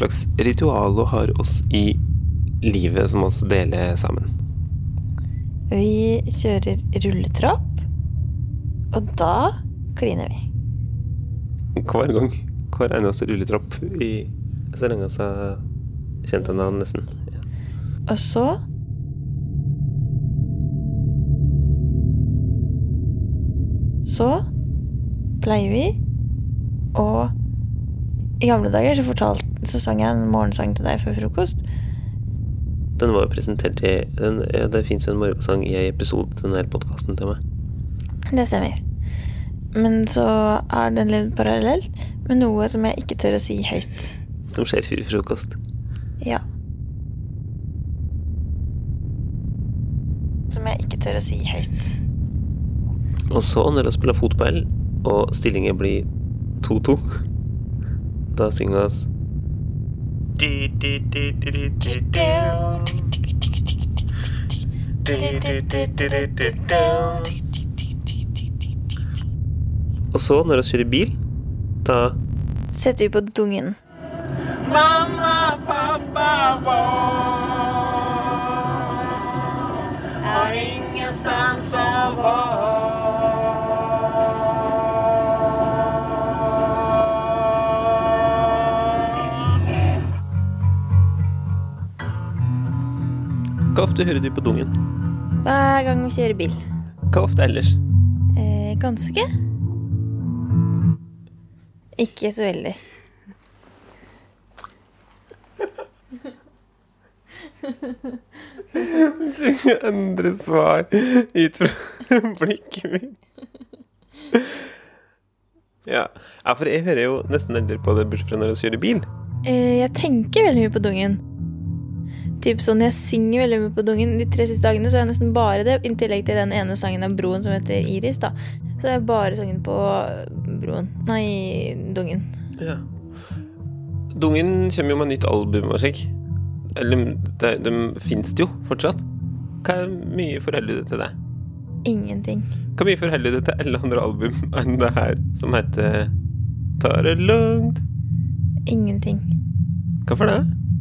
slags ritual hun har oss i livet som oss deler sammen? Vi kjører rulletrapp, og da kliner vi. Hver gang. Hver eneste rulletrapp i så lenge vi har kjent henne nesten. Ja. Og så Så pleier vi å i gamle dager så, fortalt, så sang jeg en morgensang til deg før frokost. Den var jo presentert i den, Det fins jo en morgensang i en episode til denne podkasten til meg. Det stemmer. Men så er den litt parallelt med noe som jeg ikke tør å si høyt. Som skjer før frokost? Ja. Som jeg ikke tør å si høyt. Og så, når jeg spiller fotball, og stillingen blir 2-2 dette synge oss. Og så, når vi kjører bil, da Setter vi på dungen. Mamma, pappa, vår er ingenstans å vår. Hvor ofte hører du på dungen? Hver gang vi kjører bil. Hva ofte ellers? Eh, ganske. Ikke så veldig. Jeg trenger å endre svar ut fra blikket mitt. Ja. ja. for jeg hører jo nesten aldri på det, bortsett fra når vi kjører bil. Eh, jeg tenker veldig mye på dungen. Typ sånn, Jeg synger veldig mye på dungen. De tre siste dagene så er jeg nesten bare det, i tillegg til den ene sangen av Broen som heter Iris. da Så er jeg bare sangen på Broen. Nei, Dungen. Ja. Dungen kommer jo med nytt album og. Eller de, de fins jo fortsatt. Hva er mye foreldet til det? Ingenting. Hva er mye foreldet til alle andre album enn det her, som heter Tar det langt? Ingenting. Hvorfor det?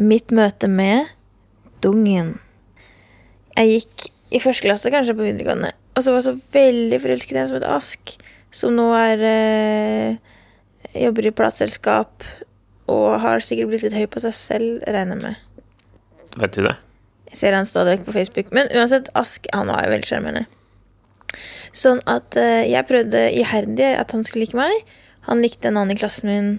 Mitt møte med dungen. Jeg gikk i første klasse, kanskje på videregående, og så var jeg så veldig forelsket i en som het Ask, som nå er eh, Jobber i plateselskap og har sikkert blitt litt høy på seg selv, regner jeg med. Vet du det? Jeg ser han stadig vekk på Facebook. Men uansett, Ask han var jo veldig sjarmerende. Sånn at eh, jeg prøvde iherdig at han skulle like meg. Han likte en annen i klassen min,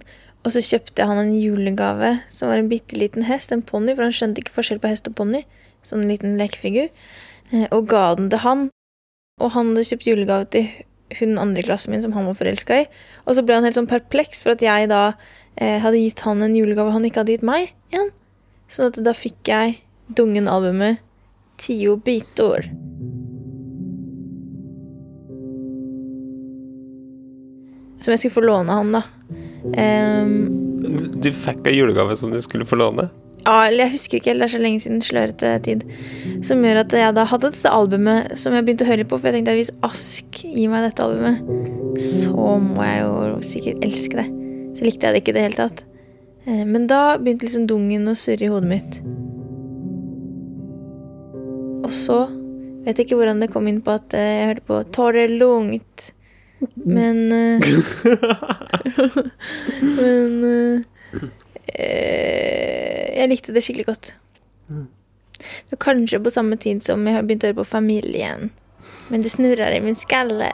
og så kjøpte han en julegave som var en bitte liten hest, en ponni, for han skjønte ikke forskjell på hest og ponni. Sånn en liten lekefigur. eh, Og ga den til han. Og han hadde kjøpt julegave til hun andre i klassen min som han var forelska i. Og så ble han helt sånn perpleks for at jeg da eh, hadde gitt han en julegave han ikke hadde gitt meg igjen. Sånn at da fikk jeg Dungen-albumet Tio bitor. som jeg skulle få låne han, da. Ehm, Du fikk ei julegave som du skulle få låne? ja, eller jeg husker ikke helt, det er så lenge siden slørete tid. Som gjør at jeg da hadde dette albumet som jeg begynte å høre på, for jeg tenkte at hvis Ask gir meg dette albumet, så må jeg jo sikkert elske det. Så likte jeg det ikke i det hele tatt. Eh, Men da begynte liksom dungen å surre i hodet mitt. Og så vet jeg ikke hvordan det kom inn på at eh, jeg hørte på Torre Lungt. Men uh, Men eh, eh, Jeg likte det skikkelig godt. Så kanskje på samme tid som jeg har begynt å høre på Familien. Men det snurrer i min skalle.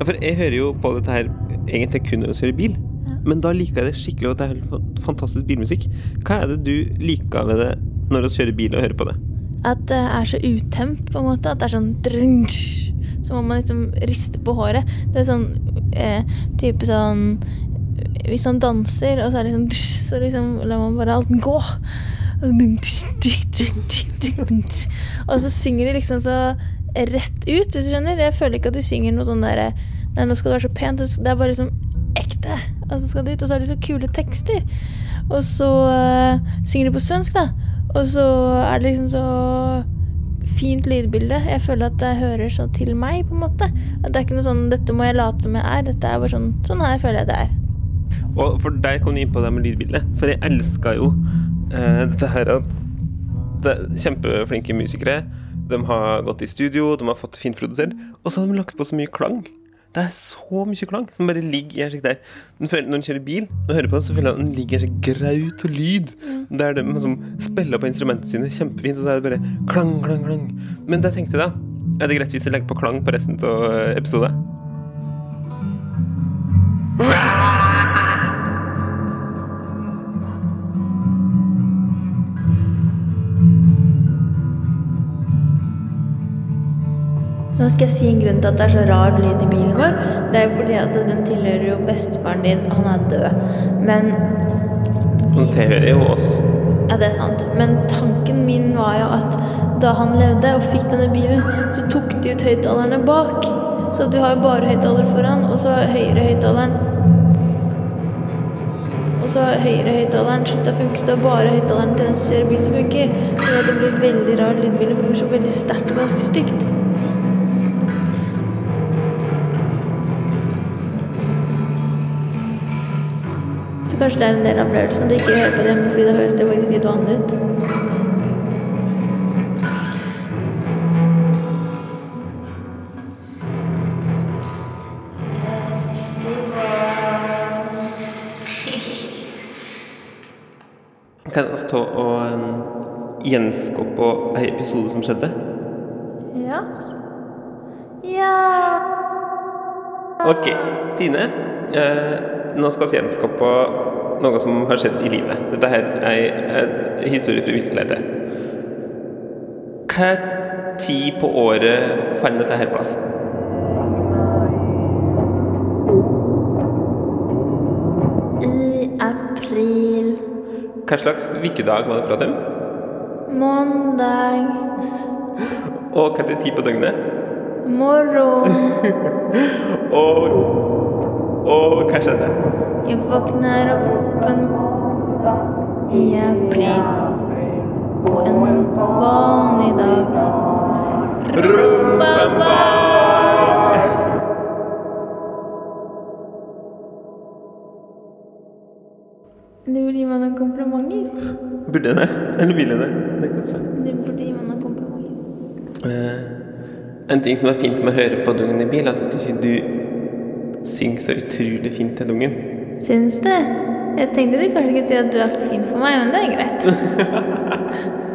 Ja, for jeg hører jo på dette her egentlig kun når jeg kjører bil. Men da liker jeg det skikkelig godt. Det er helt fantastisk bilmusikk. Hva er det du liker ved det når vi kjører bil og hører på det? At det er så utemt, på en måte. At det er sånn Så må man liksom riste på håret. Det er sånn eh, type sånn Hvis han danser, og så er det sånn Så liksom lar man bare alt gå. Og så, synger de liksom så rett ut, hvis du skjønner. Jeg føler ikke at du synger noe sånn derre Nei, nå skal det være så pent. Det er bare liksom. Og så skal ut, og så har de så kule tekster. Og så uh, synger de på svensk, da. Og så er det liksom så fint lydbilde. Jeg føler at det hører så til meg, på en måte. At det er ikke noe sånn 'dette må jeg late som jeg er'. Dette er bare sånn Sånn her føler jeg det er. Og for der kom du inn på det med lydbildet. For jeg elska jo uh, dette her at det er kjempeflinke musikere. De har gått i studio, de har fått fint produsert, og så har de lagt på så mye klang. Det er så mye klang som bare ligger i en slik der. Føler, når en kjører bil og hører på det, så føler jeg at den ligger i en slik graut og lyd. Der de som spiller på instrumentene sine kjempefint, og så er det bare klang, klang, klang. Men det tenkte jeg da. Er det greit hvis jeg legger på klang på resten av episoden? Nå skal jeg si en grunn til at det er så rar lyd i bilen vår. Det er jo fordi at den tilhører jo bestefaren din, og han er død. Men Den tilhører jo oss. Ja, det er sant. Men tanken min var jo at da han levde og fikk denne bilen, så tok de ut høyttalerne bak. Så du har jo bare høyttaler foran, og så har høyre høyttaleren Og så har høyre høyttaleren slutta å funke, så det er bare høyttaleren til den som kjører bil som funker. Så det blir veldig rar lydbilde, for det blir så veldig sterkt og ganske stygt. Kanskje det er en del av opplevelsen at du ikke hører på det fordi da høres det faktisk litt vanlig ut. Kan vi ta og um, gjenskå på ei episode som skjedde? Ja. Ja. Ok, Tine. Eh, nå skal vi gjenskape noe som har skjedd i livet. Dette her er en historie fra virkeligheten. Hva tid på året fant dette her plass? I april. Hva slags ukedag var det prat om? Mandag. Og hva tid på døgnet? Morgen. Og, og hva skjedde? Jeg våkner opp en i april. På en vanlig dag. Rumpa Det burde gi meg noen komplimenter. Burde det? Eller ville det? Det kan jeg si. Det burde gi meg noen komplimenter. Eh, en ting som er fint med å høre på dungen i bil, er at ikke du synger så utrolig fint den dungen. Syns du? Jeg tenkte du kanskje skulle si at du er for fin for meg, men det er greit.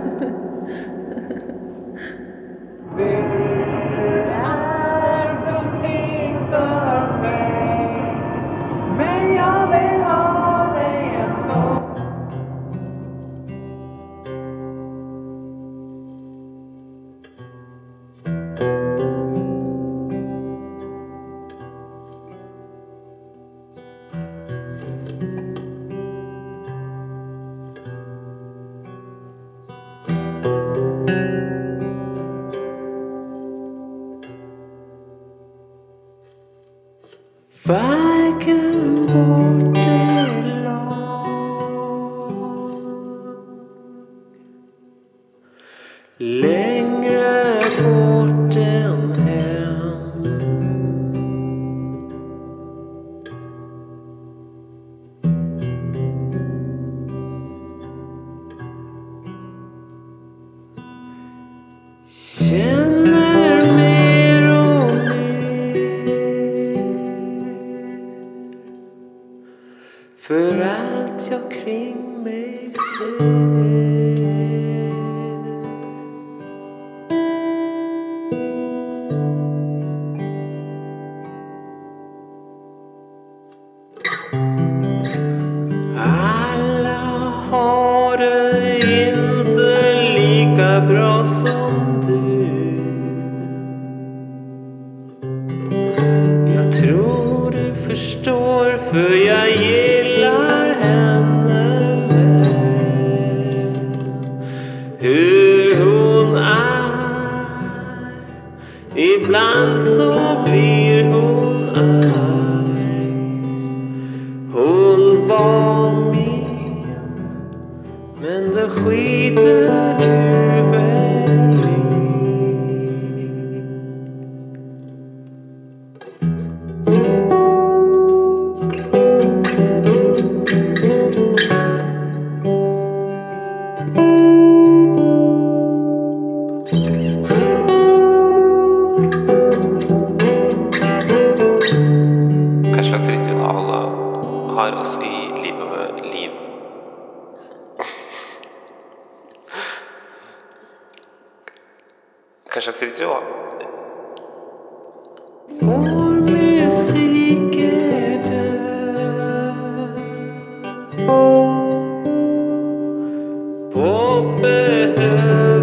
som du. Jeg tror du forstår for jeg gillar henne med hur hun er. Ibland så blir hun arg. Hun var min men det skiter Slags ritual? Vår musikk er død. Pop behøver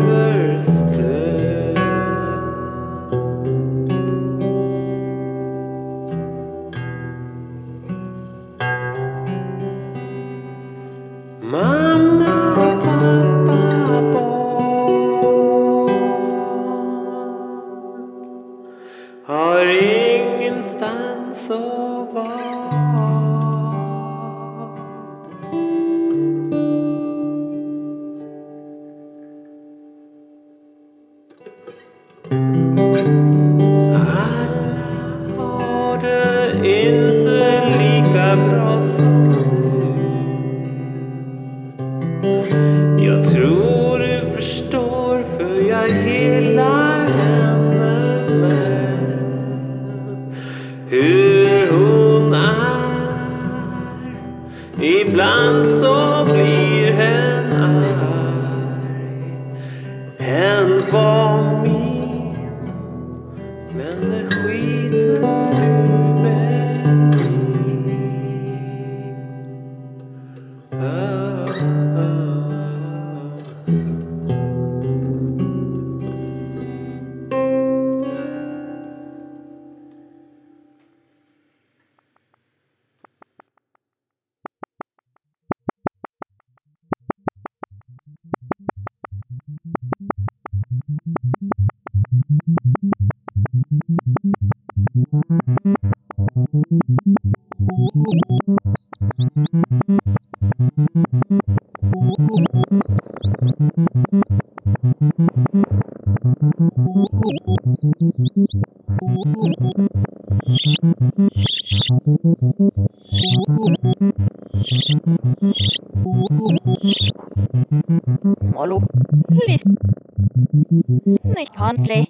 Ibland så Molo. Litt. Snikkhandlig.